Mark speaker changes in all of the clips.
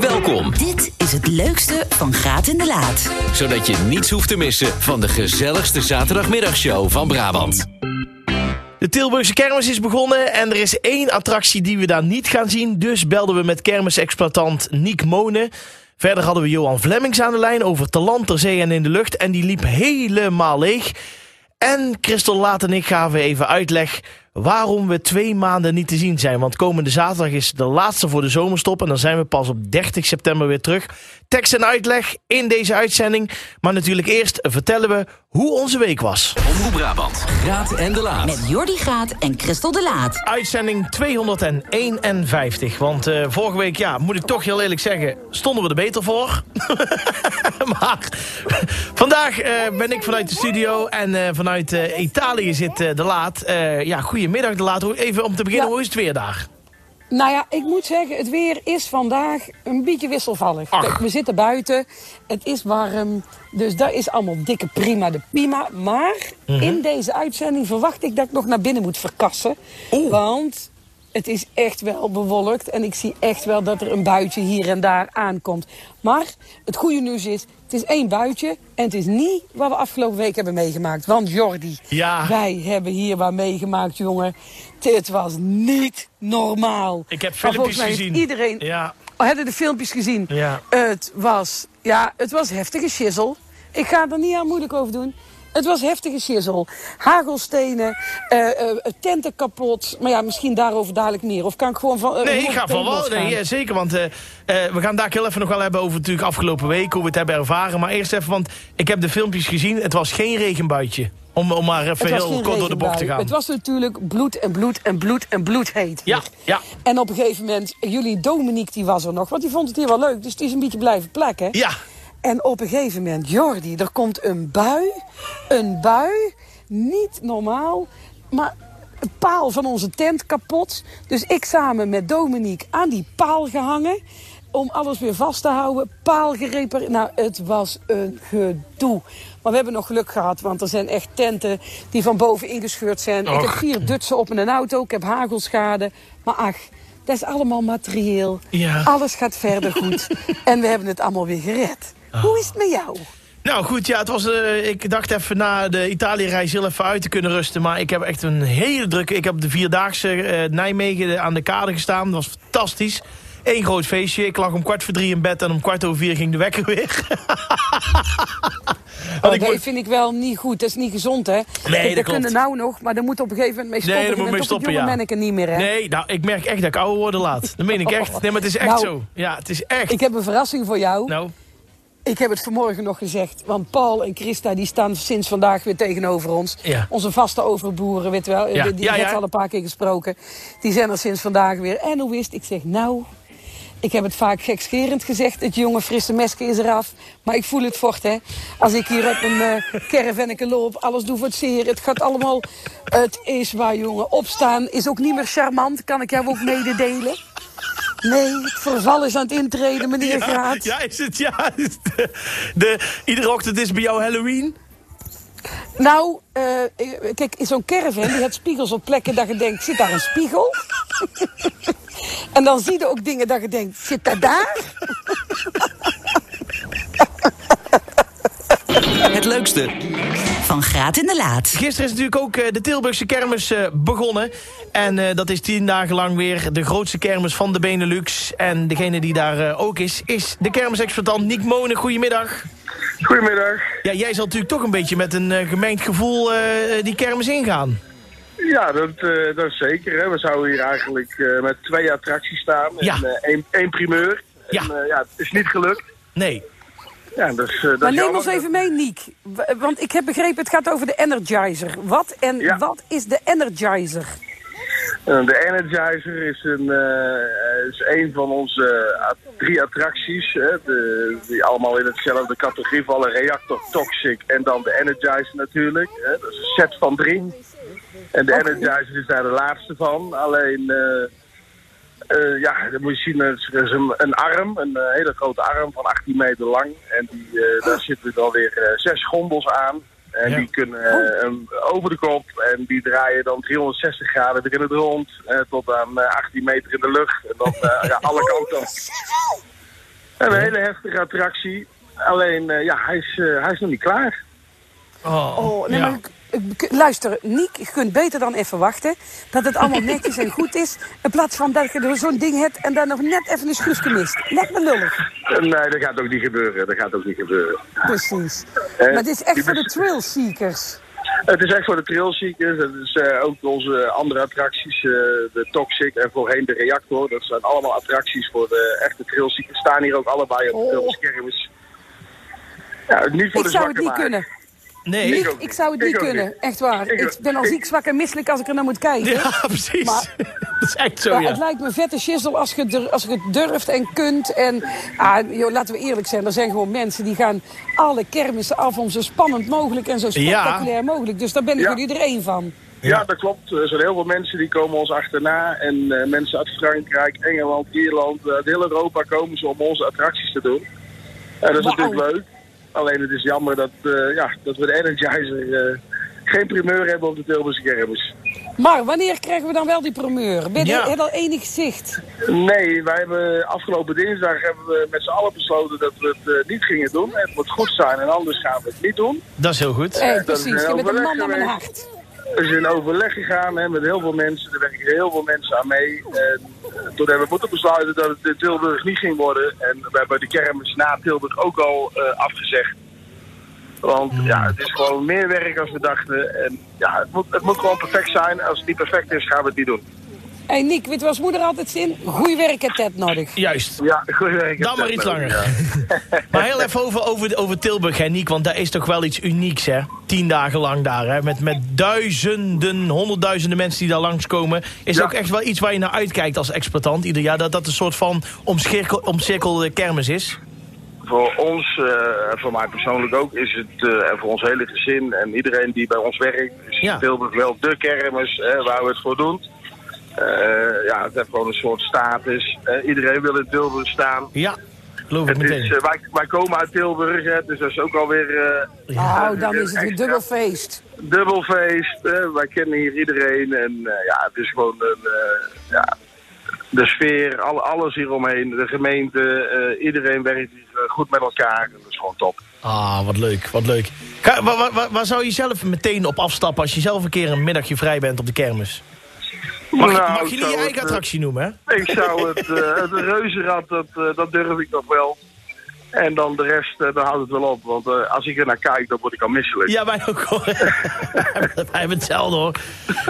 Speaker 1: Welkom,
Speaker 2: Dit is het leukste van Graat in de Laat.
Speaker 1: zodat je niets hoeft te missen van de gezelligste zaterdagmiddagshow van Brabant.
Speaker 3: De Tilburgse kermis is begonnen en er is één attractie die we daar niet gaan zien. Dus belden we met kermisexploitant Niek Monen. Verder hadden we Johan Vlemmings aan de lijn over te land, ter zee en in de lucht. En die liep helemaal leeg. En Christel Laat en ik gaven even uitleg waarom we twee maanden niet te zien zijn. Want komende zaterdag is de laatste voor de zomerstop. En dan zijn we pas op 30 september weer terug. Tekst en uitleg in deze uitzending. Maar natuurlijk eerst vertellen we hoe onze week was.
Speaker 1: Omroep Brabant, Graat en de Laat.
Speaker 2: Met Jordi Graat en Christel de Laat.
Speaker 3: Uitzending 251. Want eh, vorige week, ja, moet ik toch heel eerlijk zeggen, stonden we er beter voor. maar vandaag eh, ben ik vanuit de studio en eh, vanuit eh, Italië zit eh, de Laat. Eh, ja, goedemiddag de Laat. Hoe- Even om te beginnen,
Speaker 4: Ja.
Speaker 3: hoe is het weer daar?
Speaker 4: Nou ja, ik moet zeggen, het weer is vandaag een beetje wisselvallig.
Speaker 3: Ach.
Speaker 4: We zitten buiten, het is warm, dus dat is allemaal dikke prima de prima. Maar
Speaker 3: Mhm.
Speaker 4: in deze uitzending verwacht ik dat ik nog naar binnen moet verkassen.
Speaker 3: Oeh.
Speaker 4: Want het is echt wel bewolkt en ik zie echt wel dat er een buitje hier en daar aankomt. Maar het goede nieuws is, het is één buitje en het is niet wat we afgelopen week hebben meegemaakt. Want Jordi,
Speaker 3: Ja.
Speaker 4: wij hebben hier wat meegemaakt, jongen. Dit was niet normaal.
Speaker 3: Ik heb filmpjes
Speaker 4: volgens mij heeft
Speaker 3: gezien.
Speaker 4: Iedereen
Speaker 3: Ja,
Speaker 4: Oh, hebben de filmpjes gezien.
Speaker 3: Ja.
Speaker 4: Het was, ja, het was heftige shizzle. Ik ga er niet aan moeilijk over doen. Het was heftige shizzle. Hagelstenen, eh, eh, tenten kapot. Maar ja, misschien daarover dadelijk meer. Of kan ik gewoon van. eh,
Speaker 3: nee, ik ga van wel. Nee, ja, zeker, want we gaan daar heel even nog wel hebben over natuurlijk afgelopen week, hoe we het hebben ervaren. Maar eerst even, want ik heb de filmpjes gezien. Het was geen regenbuitje. Om, om maar even
Speaker 4: Het
Speaker 3: heel kort door de bocht te gaan.
Speaker 4: Het was natuurlijk bloed en bloed en bloed en bloed heet.
Speaker 3: Ja, ja.
Speaker 4: En op een gegeven moment, jullie Dominique die was er nog, want die vond het hier wel leuk. Dus die is een beetje blijven plekken.
Speaker 3: Ja,
Speaker 4: En op een gegeven moment, Jordi, er komt een bui. Een bui. Niet normaal. Maar een paal van onze tent kapot. Dus ik samen met Dominique aan die paal gehangen. Om alles weer vast te houden. Paal gerepareerd. Nou, het was een gedoe. Maar we hebben nog geluk gehad. Want er zijn echt tenten die van boven ingescheurd zijn. Ik heb vier dutsen op in een auto. Ik heb hagelschade. Maar ach, dat is allemaal materieel.
Speaker 3: Ja.
Speaker 4: Alles gaat verder goed. en we hebben het allemaal weer gered. Hoe is het met jou?
Speaker 3: Nou goed, ja, het was, eh, ik dacht even na de Italië-reis heel even uit te kunnen rusten. Maar ik heb echt een hele drukke... Ik heb de Vierdaagse eh, Nijmegen aan de kade gestaan. Dat was fantastisch. Eén groot feestje. Ik lag om kwart voor drie in bed en om kwart over vier ging de wekker weer.
Speaker 4: Oh,
Speaker 3: ik
Speaker 4: dat
Speaker 3: moet-
Speaker 4: vind ik wel niet goed. Dat is niet gezond, hè?
Speaker 3: dat
Speaker 4: Kijk,
Speaker 3: klopt.
Speaker 4: kunnen nou nog, maar dan moet op een gegeven moment mee stoppen.
Speaker 3: Nee, daar moet mee stoppen, ja.
Speaker 4: jonge manneke niet meer, hè?
Speaker 3: Nee, nou, ik merk echt dat ik ouder worden laat. Dat meen ik echt. Nee, maar het is echt
Speaker 4: Nou,
Speaker 3: zo. Ja, het is echt.
Speaker 4: Ik heb een verrassing voor jou.
Speaker 3: Nou,
Speaker 4: Ik heb het vanmorgen nog gezegd. Want Paul en Christa die staan sinds vandaag weer tegenover ons.
Speaker 3: Ja.
Speaker 4: Onze vaste overboeren, weet wel.
Speaker 3: Ja.
Speaker 4: Die, die
Speaker 3: Ja,
Speaker 4: al een paar keer gesproken. Die zijn er sinds vandaag weer. En hoe wist Ik zeg, nou... Ik heb het vaak gekscherend gezegd. Het jonge frisse meske is eraf. Maar ik voel het vocht, hè. Als ik hier op een eh caravanneke loop, alles doe voor het zeer. Het gaat allemaal... Het is waar, jongen. Opstaan is ook niet meer charmant. Kan ik jou ook mededelen? Nee, het verval is aan het intreden, meneer
Speaker 3: ja,
Speaker 4: Graat.
Speaker 3: ja, is het, ja. is de, de, iedere ochtend is bij jou Halloween.
Speaker 4: Nou, eh, kijk, in zo'n caravan die had spiegels op plekken dat je denkt, zit daar een spiegel? en dan zie je ook dingen dat je denkt, zit dat daar?
Speaker 1: Het leukste,
Speaker 2: Van Graat in de Laat.
Speaker 3: Gisteren is natuurlijk ook eh, de Tilburgse kermis eh, begonnen. En eh, dat is tien dagen lang weer de grootste kermis van de Benelux. En degene die daar ook is, is de kermisexploitant Niek Monen. Goedemiddag.
Speaker 5: Goedemiddag.
Speaker 3: Ja, jij zal natuurlijk toch een beetje met een gemengd gevoel eh, die kermis ingaan.
Speaker 5: Ja, dat, eh, dat is zeker. Hè. We zouden hier eigenlijk eh, met twee attracties staan
Speaker 3: Ja.
Speaker 5: en eh, één, één primeur.
Speaker 3: Ja.
Speaker 5: En, eh, ja, het is niet gelukt.
Speaker 3: Nee.
Speaker 5: Ja, dat
Speaker 4: Maar neem ons even mee, Niek. Want ik heb begrepen, het gaat over de Energizer. Wat en
Speaker 5: Ja.
Speaker 4: wat is de Energizer?
Speaker 5: Eh, De Energizer is een, eh, is een van onze drie attracties. Hè, de, die allemaal in hetzelfde categorie vallen. Reactor, Toxic en dan de Energizer natuurlijk. Hè. Dat is een set van drie. En de. Energizer is daar de laatste van. Alleen, eh, ja, dan moet je zien, er is, er is een, een arm, een eh, hele grote arm van 18 meter lang. En die, eh, daar zitten dan weer eh, zes gondels aan. En
Speaker 3: Ja.
Speaker 5: die kunnen hem over de kop en die draaien dan 360 graden weer in het rond. eh, tot aan eh, 18 meter in de lucht. En dan eh, ja, alle kanten. We hebben een hele heftige attractie. Alleen, eh, ja, hij is, eh, hij is nog niet klaar.
Speaker 3: Oh,
Speaker 4: Oh, nee,
Speaker 3: ja.
Speaker 4: maar luister, Niek, je kunt beter dan even wachten. Dat het allemaal netjes en goed is. In plaats van dat je er zo'n ding hebt en dan nog net even een schroefje mist. Lijkt me lullig.
Speaker 5: Eh, nee, dat gaat ook niet gebeuren. Dat gaat ook niet gebeuren.
Speaker 4: Precies.
Speaker 5: Eh,
Speaker 4: Maar dit is echt voor de
Speaker 5: bes-
Speaker 4: thrill seekers.
Speaker 5: Het is echt voor de trailseekers. Het is eh, ook onze andere attracties, eh, de Toxic en voorheen de Reactor. Dat zijn allemaal attracties voor de echte trailseekers. Staan hier ook allebei op de
Speaker 4: Oh.
Speaker 5: Ja, niet voor
Speaker 4: Ik
Speaker 5: de
Speaker 4: zou het niet kunnen.
Speaker 3: Nee.
Speaker 4: Ik zou het
Speaker 5: Ik
Speaker 4: niet kunnen.
Speaker 5: niet.
Speaker 4: Echt waar.
Speaker 5: Ik
Speaker 4: ben al ziek, zwak en misselijk als ik er naar moet kijken.
Speaker 3: Ja, precies.
Speaker 4: Maar-
Speaker 3: dat is echt zo,
Speaker 4: ja. Het lijkt me vette shizzle als je, als je het durft en kunt. En ah, joh, laten we eerlijk zijn, er zijn gewoon mensen die gaan alle kermissen af om zo spannend mogelijk en zo spectaculair mogelijk. Dus daar ben ik
Speaker 5: Ja.
Speaker 4: jullie er één van.
Speaker 5: Ja, dat klopt. Er zijn heel veel mensen die komen ons achterna. En eh, mensen uit Frankrijk, Engeland, Ierland, eh, uit heel Europa komen ze om onze attracties te doen. En dat is natuurlijk leuk. Alleen het is jammer dat, eh, ja, dat we de Energizer eh, geen primeur hebben op de Tilburgse kermis.
Speaker 4: Maar wanneer krijgen we dan wel die primeur? Ben je
Speaker 3: Ja.
Speaker 4: al enig zicht?
Speaker 5: Nee, wij hebben afgelopen dinsdag hebben we met z'n allen besloten dat we het eh, niet gingen doen. Het moet goed zijn en anders gaan we het niet doen.
Speaker 3: Dat is heel goed.
Speaker 4: Eh, precies, je bent een man naar mijn hart.
Speaker 5: We zijn in overleg gegaan hè, met heel veel mensen. Er werken heel veel mensen aan mee. En eh, toen hebben we moeten besluiten dat het in Tilburg niet ging worden. En we hebben de kermis na Tilburg ook al eh, afgezegd. Want ja, het is gewoon meer werk als we dachten. En ja, het moet, het moet gewoon perfect zijn. Als het niet perfect is, gaan we het niet doen.
Speaker 4: Hé hey Nick, weet wat moeder altijd zin? Goeie werk en tijd nodig.
Speaker 3: Juist.
Speaker 5: Ja, goed werk.
Speaker 3: Dan maar iets langer.
Speaker 5: Ja.
Speaker 3: Maar heel even over, over, over Tilburg, hè, Niek. Want daar is toch wel iets unieks, hè? Tien dagen lang daar, hè? Met, met duizenden, honderdduizenden mensen die daar langskomen. Is
Speaker 5: Ja.
Speaker 3: ook echt wel iets waar je naar uitkijkt als exploitant ieder jaar? Dat dat een soort van omcirkel, omcirkelde kermis is?
Speaker 5: Voor ons, eh, voor mij persoonlijk ook, is het, eh, en voor ons hele gezin en iedereen die bij ons werkt, is
Speaker 3: Ja.
Speaker 5: Tilburg wel de kermis hè, waar we het voor doen. Eh, ja, het heeft gewoon een soort status. Eh, iedereen wil in Tilburg staan.
Speaker 3: Ja, geloof ik
Speaker 5: Het
Speaker 3: meteen.
Speaker 5: eh, wij, wij komen uit Tilburg, hè, dus dat is ook alweer eh
Speaker 4: Nou, dan is het weer
Speaker 5: Extra.
Speaker 4: dubbel feest.
Speaker 5: dubbel feest. hè. wij kennen hier iedereen en eh, ja, het is gewoon een, eh, ja, de sfeer, al, alles hieromheen, de gemeente, eh, iedereen werkt hier goed met elkaar. Dat is gewoon top.
Speaker 3: Ah, wat leuk, wat leuk. Ga, waar, waar- waar, waar zou je zelf meteen op afstappen als je zelf een keer een middagje vrij bent op de kermis? Mag, je-
Speaker 5: Nou,
Speaker 3: mag je niet je eigen
Speaker 5: eh,
Speaker 3: attractie noemen, hè?
Speaker 5: Ik zou het, eh het reuzenrad, dat, eh, dat durf ik nog wel. En dan de rest, eh, dan houdt het wel op. Want eh, als ik er naar kijk, dan word ik al misselijk.
Speaker 3: Ja, wij ook hoor. wij hebben hetzelfde hoor.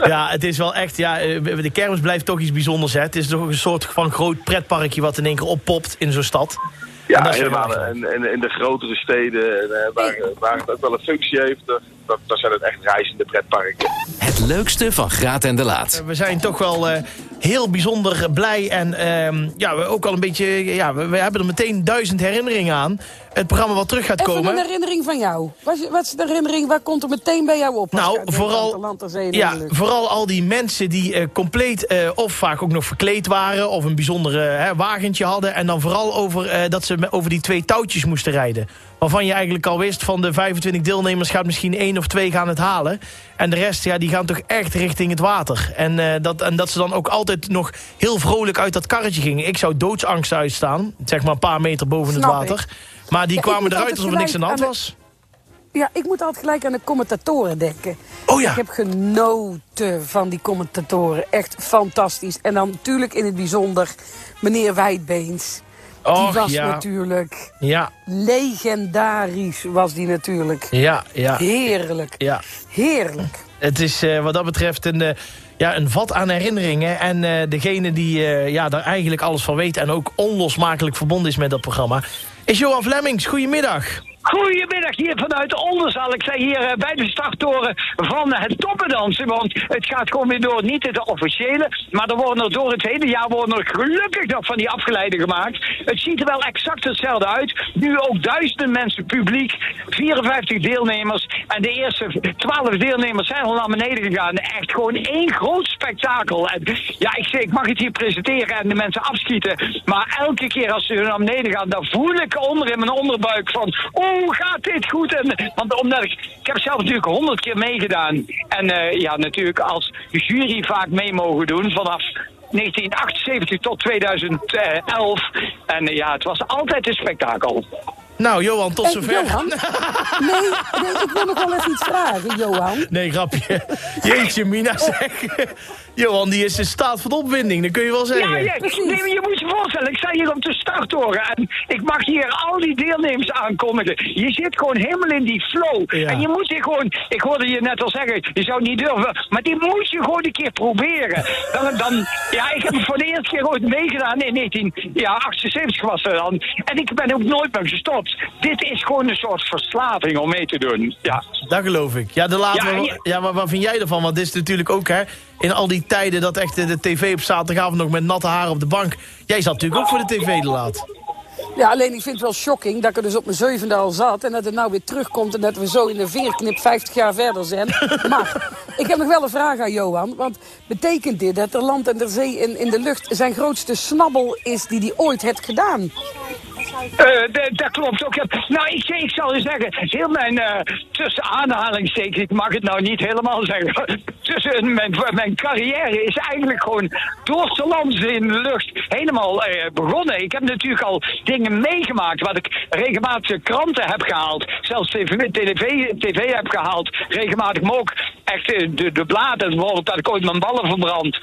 Speaker 3: Ja, het is wel echt, ja, eh, de kermis blijft toch iets bijzonders hè. Het is toch een soort van groot pretparkje wat in één keer oppopt in zo'n stad.
Speaker 5: Ja, helemaal. En, en in de grotere steden, en, eh, waar, waar het ook wel een functie heeft, dat, dat, dat zijn het echt reizende pretparken.
Speaker 1: Het leukste van Graat en de Laat.
Speaker 3: We zijn toch wel eh, heel bijzonder blij en ehm, ja, we ook al een beetje, ja, we, we hebben er meteen duizend herinneringen aan. Het programma wat terug gaat
Speaker 4: Even
Speaker 3: komen.
Speaker 4: een herinnering van jou. Wat is, wat is de herinnering, waar komt er meteen bij jou op?
Speaker 3: Nou, vooral,
Speaker 4: Land
Speaker 3: ja, vooral al die mensen die eh, compleet eh, of vaak ook nog verkleed waren... of een bijzondere hè, wagentje hadden. En dan vooral over eh, dat ze over die twee touwtjes moesten rijden. Waarvan je eigenlijk al wist van de 25 deelnemers gaat misschien één of twee gaan het halen. En de rest, ja, die gaan toch echt richting het water. En, eh, dat, en dat ze dan ook altijd nog heel vrolijk uit dat karretje gingen. Ik zou doodsangst uitstaan, zeg maar een paar meter boven het water.
Speaker 4: ik.
Speaker 3: Maar die
Speaker 4: Ja,
Speaker 3: kwamen eruit alsof er niks aan de hand was.
Speaker 4: Ja, ik moet altijd gelijk aan de commentatoren denken.
Speaker 3: Oh ja.
Speaker 4: Ik heb genoten van die commentatoren. Echt fantastisch. En dan natuurlijk in het bijzonder meneer Wijdbeens. Die was
Speaker 3: ja.
Speaker 4: natuurlijk
Speaker 3: Ja,
Speaker 4: legendarisch, was die natuurlijk.
Speaker 3: ja, ja,
Speaker 4: Heerlijk.
Speaker 3: ja.
Speaker 4: Heerlijk.
Speaker 3: Het is eh, wat dat betreft een, eh, ja, een vat aan herinneringen. En eh, degene die ja, daar eigenlijk alles van weet... en ook onlosmakelijk verbonden is met dat programma... is Johan Flemmings. Goedemiddag.
Speaker 6: Goedemiddag hier vanuit Oldenzaal. Ik sta hier eh, bij de starttoren van het toppendansen. Want het gaat gewoon weer door, niet het officiële. Maar er worden er door het hele jaar worden er gelukkig nog van die afgeleiden gemaakt. Het ziet er wel exact hetzelfde uit. Nu ook duizenden mensen publiek. 54 deelnemers. En de eerste 12 deelnemers zijn al naar beneden gegaan. Echt gewoon één groot spektakel. En ja, ik, zeg, ik mag het hier presenteren en de mensen afschieten. Maar elke keer als ze naar beneden gaan, dan voel ik onder in mijn onderbuik van... gaat dit goed? En, want omdat ik, ik heb zelf natuurlijk honderd keer meegedaan. En eh, ja, natuurlijk als jury vaak mee mogen doen vanaf 1978 tot 2011. En eh, ja, het was altijd een spektakel.
Speaker 3: Nou, Johan, tot
Speaker 4: En
Speaker 3: zover.
Speaker 4: Johan? Nee, nee, ik wil nog wel even iets vragen, Johan.
Speaker 3: Nee, grapje. Jeetje, Mina, zeg. Johan, die is in staat van opwinding, dat kun je wel zeggen.
Speaker 6: Ja, ja. Nee, je moet je voorstellen, ik sta hier op de starttoren en ik mag hier al die deelnemers aankondigen. Je zit gewoon helemaal in die flow.
Speaker 3: Ja.
Speaker 6: En je moet je gewoon, ik hoorde je net al zeggen, je zou niet durven, maar die moet je gewoon een keer proberen. Dan, dan, ja, ik heb het voor de eerste keer ooit meegedaan in 1978 was er dan. En ik ben ook nooit meer gestopt. Dit is gewoon een soort verslaving om mee te doen. Ja.
Speaker 3: Dat geloof ik. Ja, de
Speaker 6: Ja,
Speaker 3: ja,
Speaker 6: ja.
Speaker 3: maar wat vind jij ervan? Want dit is natuurlijk ook, hè, in al die tijden dat echt de, tv op zaterdagavond nog met natte haren op de bank. Jij zat natuurlijk ook voor de tv de laat.
Speaker 4: Ja, alleen ik vind het wel shocking dat ik er dus op mijn zevende al zat... en dat het nou weer terugkomt en dat we zo in de veerknip 50 jaar verder zijn. Maar ik heb nog wel een vraag aan Johan. Want betekent dit dat er land en de zee in, in de lucht... zijn grootste snabbel is die hij ooit heeft gedaan?
Speaker 6: Eh, dat klopt ook. Nou, ik, ik zal je zeggen, heel mijn eh tussen aanhalingstekens, ik mag het nou niet helemaal zeggen, tussen mijn, mijn carrière is eigenlijk gewoon door te landen in de lucht helemaal eh, begonnen. Ik heb natuurlijk al dingen meegemaakt wat ik regelmatig kranten heb gehaald, zelfs tv, tv, tv heb gehaald, regelmatig, maar ook echt de, de bladen, bijvoorbeeld dat ik ooit mijn ballen verbrand.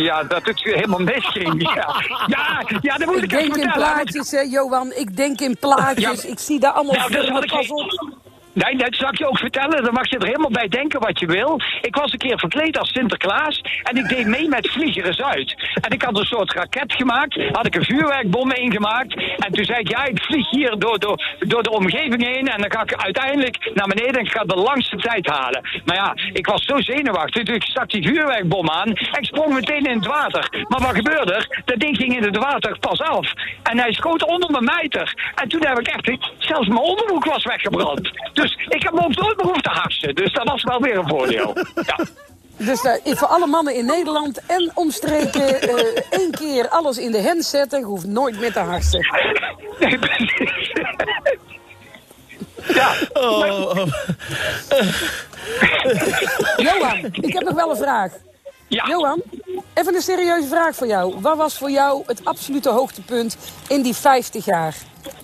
Speaker 6: Ja, dat het helemaal misging. Ja, ja, ja dat moet ik,
Speaker 4: Ik in
Speaker 6: vertellen.
Speaker 4: plaatjes, hè, Johan. Ik denk in plaatjes.
Speaker 6: Ja.
Speaker 4: Ik zie daar allemaal
Speaker 6: Nou, ik
Speaker 4: op.
Speaker 6: Nee, dat zal ik je ook vertellen. Dan mag je er helemaal bij denken wat je wil. Ik was een keer verkleed als Sinterklaas. En ik deed mee met Vliegeren Zuid. En ik had een soort raket gemaakt. Had ik een vuurwerkbom ingemaakt. En toen zei ik, ja, ik vlieg hier door, door, door de omgeving heen. En dan ga ik uiteindelijk naar beneden en ik ga de langste tijd halen. Maar ja, ik was zo zenuwachtig. Dus ik stak die vuurwerkbom aan. En ik sprong meteen in het water. Maar wat gebeurde er? Dat ding ging in het water pas af. En hij schoot onder mijn mijter. En toen heb ik echt, zelfs mijn onderbroek was weggebrand. Dus ik heb me ook nooit meer hoeven te harsen. Dus dat was wel weer een voordeel. Ja.
Speaker 4: Dus eh, voor alle mannen in Nederland en omstreken... eh, één keer alles in de hand zetten. Je hoeft nooit meer te harsen.
Speaker 6: Nee, precies. Ja,
Speaker 3: Oh, oh.
Speaker 4: Johan, ik heb nog wel een vraag.
Speaker 6: ja.
Speaker 4: Johan, even een serieuze vraag voor jou. Wat was voor jou het absolute hoogtepunt in die 50 jaar?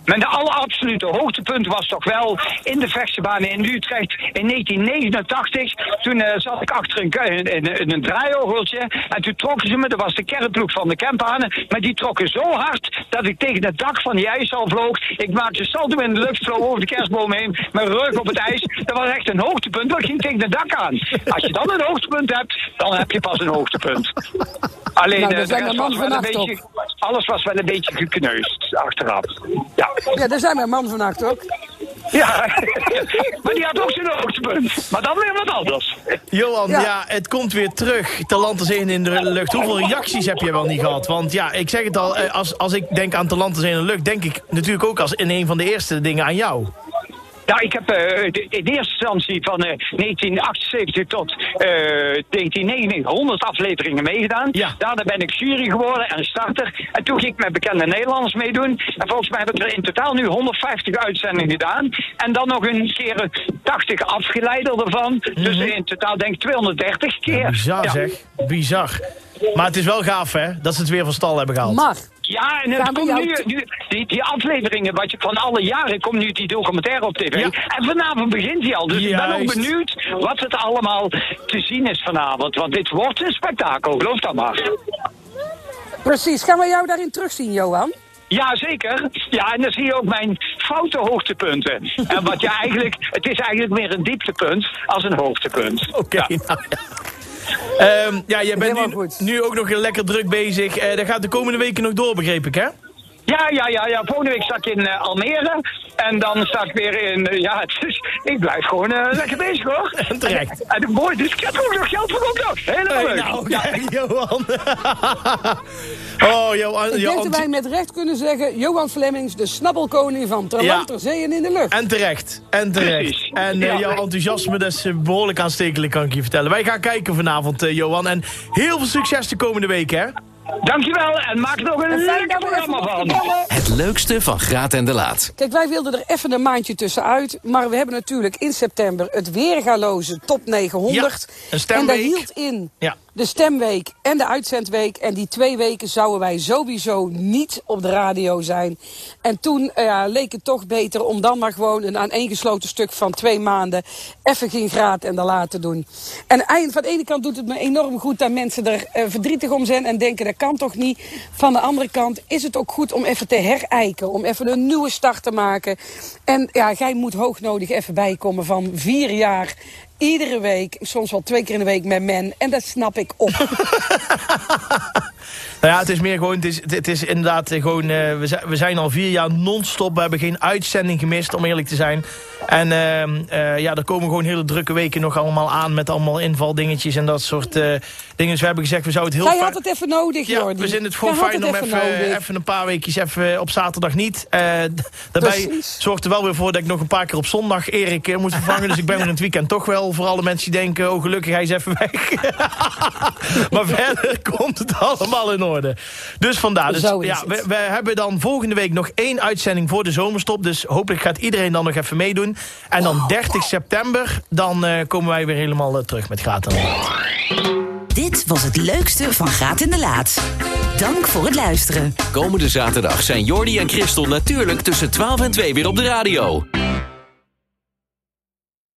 Speaker 6: Mijn allerabsolute hoogtepunt was toch wel in de vechtsbanen in Utrecht in 1989. Toen eh, zat ik achter een, in, een draaiorgeltje. En toen trokken ze me, dat was de kernploeg van de Kempanen. Maar die trokken zo hard dat ik tegen het dak van die ijshal vloog. Ik maakte salto in de lucht, vloog over de kerstboom heen. Mijn rug op het ijs. Dat was echt een hoogtepunt, want ik ging tegen het dak aan. Als je dan een hoogtepunt hebt, dan heb je pas een hoogtepunt. Alleen
Speaker 4: Nou,
Speaker 6: eh, de rest was wel een beetje, alles was wel een beetje gekneusd achteraf. Ja.
Speaker 4: Ja, daar zijn mijn man vannacht ook.
Speaker 6: Ja, maar die had ook zijn hoogtepunt. Maar dan weer wat anders.
Speaker 3: Johan, ja.
Speaker 4: Ja.
Speaker 3: het komt weer terug. Is één in de lucht. Hoeveel reacties heb je wel niet gehad? Want ja, ik zeg het al, eh, als, als ik denk aan is één in de lucht... denk ik natuurlijk ook als in een van de eerste dingen aan jou.
Speaker 6: Ja, ik heb eh, de- in eerste instantie van eh, 1978 tot eh 1999 100 afleveringen meegedaan.
Speaker 3: Ja.
Speaker 6: Daarna ben ik jury geworden en starter. En toen ging ik met bekende Nederlanders meedoen. En volgens mij heb ik er in totaal nu 150 uitzendingen gedaan. En dan nog een keer eh, 80 afgeleiden ervan. Dus in totaal denk ik 230 keer.
Speaker 3: Bizar
Speaker 6: Ja.
Speaker 3: zeg, bizar. Maar het is wel gaaf hè, dat ze het weer van stal hebben gehaald.
Speaker 4: Maar,
Speaker 6: Ja, en het komt nu, die, die afleveringen wat je, van alle jaren komt nu die documentaire op tv.
Speaker 3: Ja.
Speaker 6: En vanavond begint die al. Dus ik ben ook benieuwd wat het allemaal te zien is vanavond. Want dit wordt een spektakel, geloof dat maar.
Speaker 4: precies. Gaan we jou daarin terugzien, Johan?
Speaker 6: Ja, zeker. Ja, en dan zie je ook mijn foute hoogtepunten. En wat je eigenlijk, het is eigenlijk meer een dieptepunt als een hoogtepunt.
Speaker 3: Oké, nou ja. Ehm, ja, jij bent nu, nu ook nog lekker druk bezig. Eh dat gaat de komende weken nog door, begreep ik, hè?
Speaker 6: Ja, ja, ja, ja. Volgende week sta ik in eh, Almere. En dan sta ik weer in. eh, ja, het is, ik blijf gewoon eh, lekker bezig hoor.
Speaker 3: En terecht.
Speaker 6: En, en mooi, dus ik heb ook nog geld voor ook nog. Helemaal
Speaker 3: Hey,
Speaker 6: leuk.
Speaker 3: nou,
Speaker 6: ja.
Speaker 3: kijk, Johan. oh, Johan.
Speaker 4: Ik denk dat wij met recht kunnen zeggen... Johan Flemings, de snabbelkoning van ter
Speaker 3: Ja.
Speaker 4: land, ter zee en in de lucht.
Speaker 3: En terecht, en terecht.
Speaker 6: Precies.
Speaker 3: En
Speaker 6: Ja.
Speaker 3: jouw enthousiasme, dat is eh, behoorlijk aanstekelijk, kan ik je vertellen. Wij gaan kijken vanavond, Johan. En heel veel succes de komende week, hè?
Speaker 6: Dankjewel en maak er nog een
Speaker 4: En
Speaker 6: lekker
Speaker 4: dat even
Speaker 6: programma van.
Speaker 1: Het leukste van Graat en de Laat.
Speaker 4: Kijk, wij wilden er even een maandje tussenuit. Maar we hebben natuurlijk in september het weergaloze top 900.
Speaker 3: Ja, een
Speaker 4: en
Speaker 3: stemweek.
Speaker 4: daar hield in
Speaker 3: Ja.
Speaker 4: De stemweek en de uitzendweek. En die twee weken zouden wij sowieso niet op de radio zijn. En toen eh, leek het toch beter om dan maar gewoon een aaneengesloten stuk van twee maanden even geen graad en de laten doen. En van de ene kant doet het me enorm goed dat mensen er eh, verdrietig om zijn en denken dat kan toch niet. Van de andere kant is het ook goed om even te herijken, om even een nieuwe start te maken. En ja, jij moet hoognodig even bijkomen van vier jaar Iedere week, soms wel twee keer in de week met men. En dat snap ik op.
Speaker 3: Nou ja, het is meer gewoon, het is, het is inderdaad eh, gewoon, eh, we, zijn, we zijn al vier jaar non-stop. We hebben geen uitzending gemist, om eerlijk te zijn. En ehm, eh, ja, er komen gewoon hele drukke weken nog allemaal aan met allemaal invaldingetjes en dat soort dingen. Dus we hebben gezegd, we zouden het heel
Speaker 4: Jij had het even nodig,
Speaker 3: Ja,
Speaker 4: Jordi.
Speaker 3: we vinden het gewoon fijn om
Speaker 4: even
Speaker 3: even, een paar weekjes even op zaterdag niet. Daarbij
Speaker 4: Precies.
Speaker 3: zorgt er wel weer voor dat ik nog een paar keer op zondag Erik moet vervangen. dus ik ben in het weekend toch wel voor alle mensen die denken... oh gelukkig, hij is even weg. maar verder komt het allemaal in orde. Dus vandaar. Dus,
Speaker 4: Zo is
Speaker 3: ja, we, we hebben dan volgende week nog één uitzending voor de zomerstop. Dus hopelijk gaat iedereen dan nog even meedoen. En dan 30 september, dan eh, komen wij weer helemaal eh, terug met Graat en Laat.
Speaker 2: Dit was het leukste van Graat in de Laat. Dank voor het luisteren.
Speaker 1: Komende zaterdag zijn Jordi en Christel natuurlijk tussen 12 en 2 weer op de radio.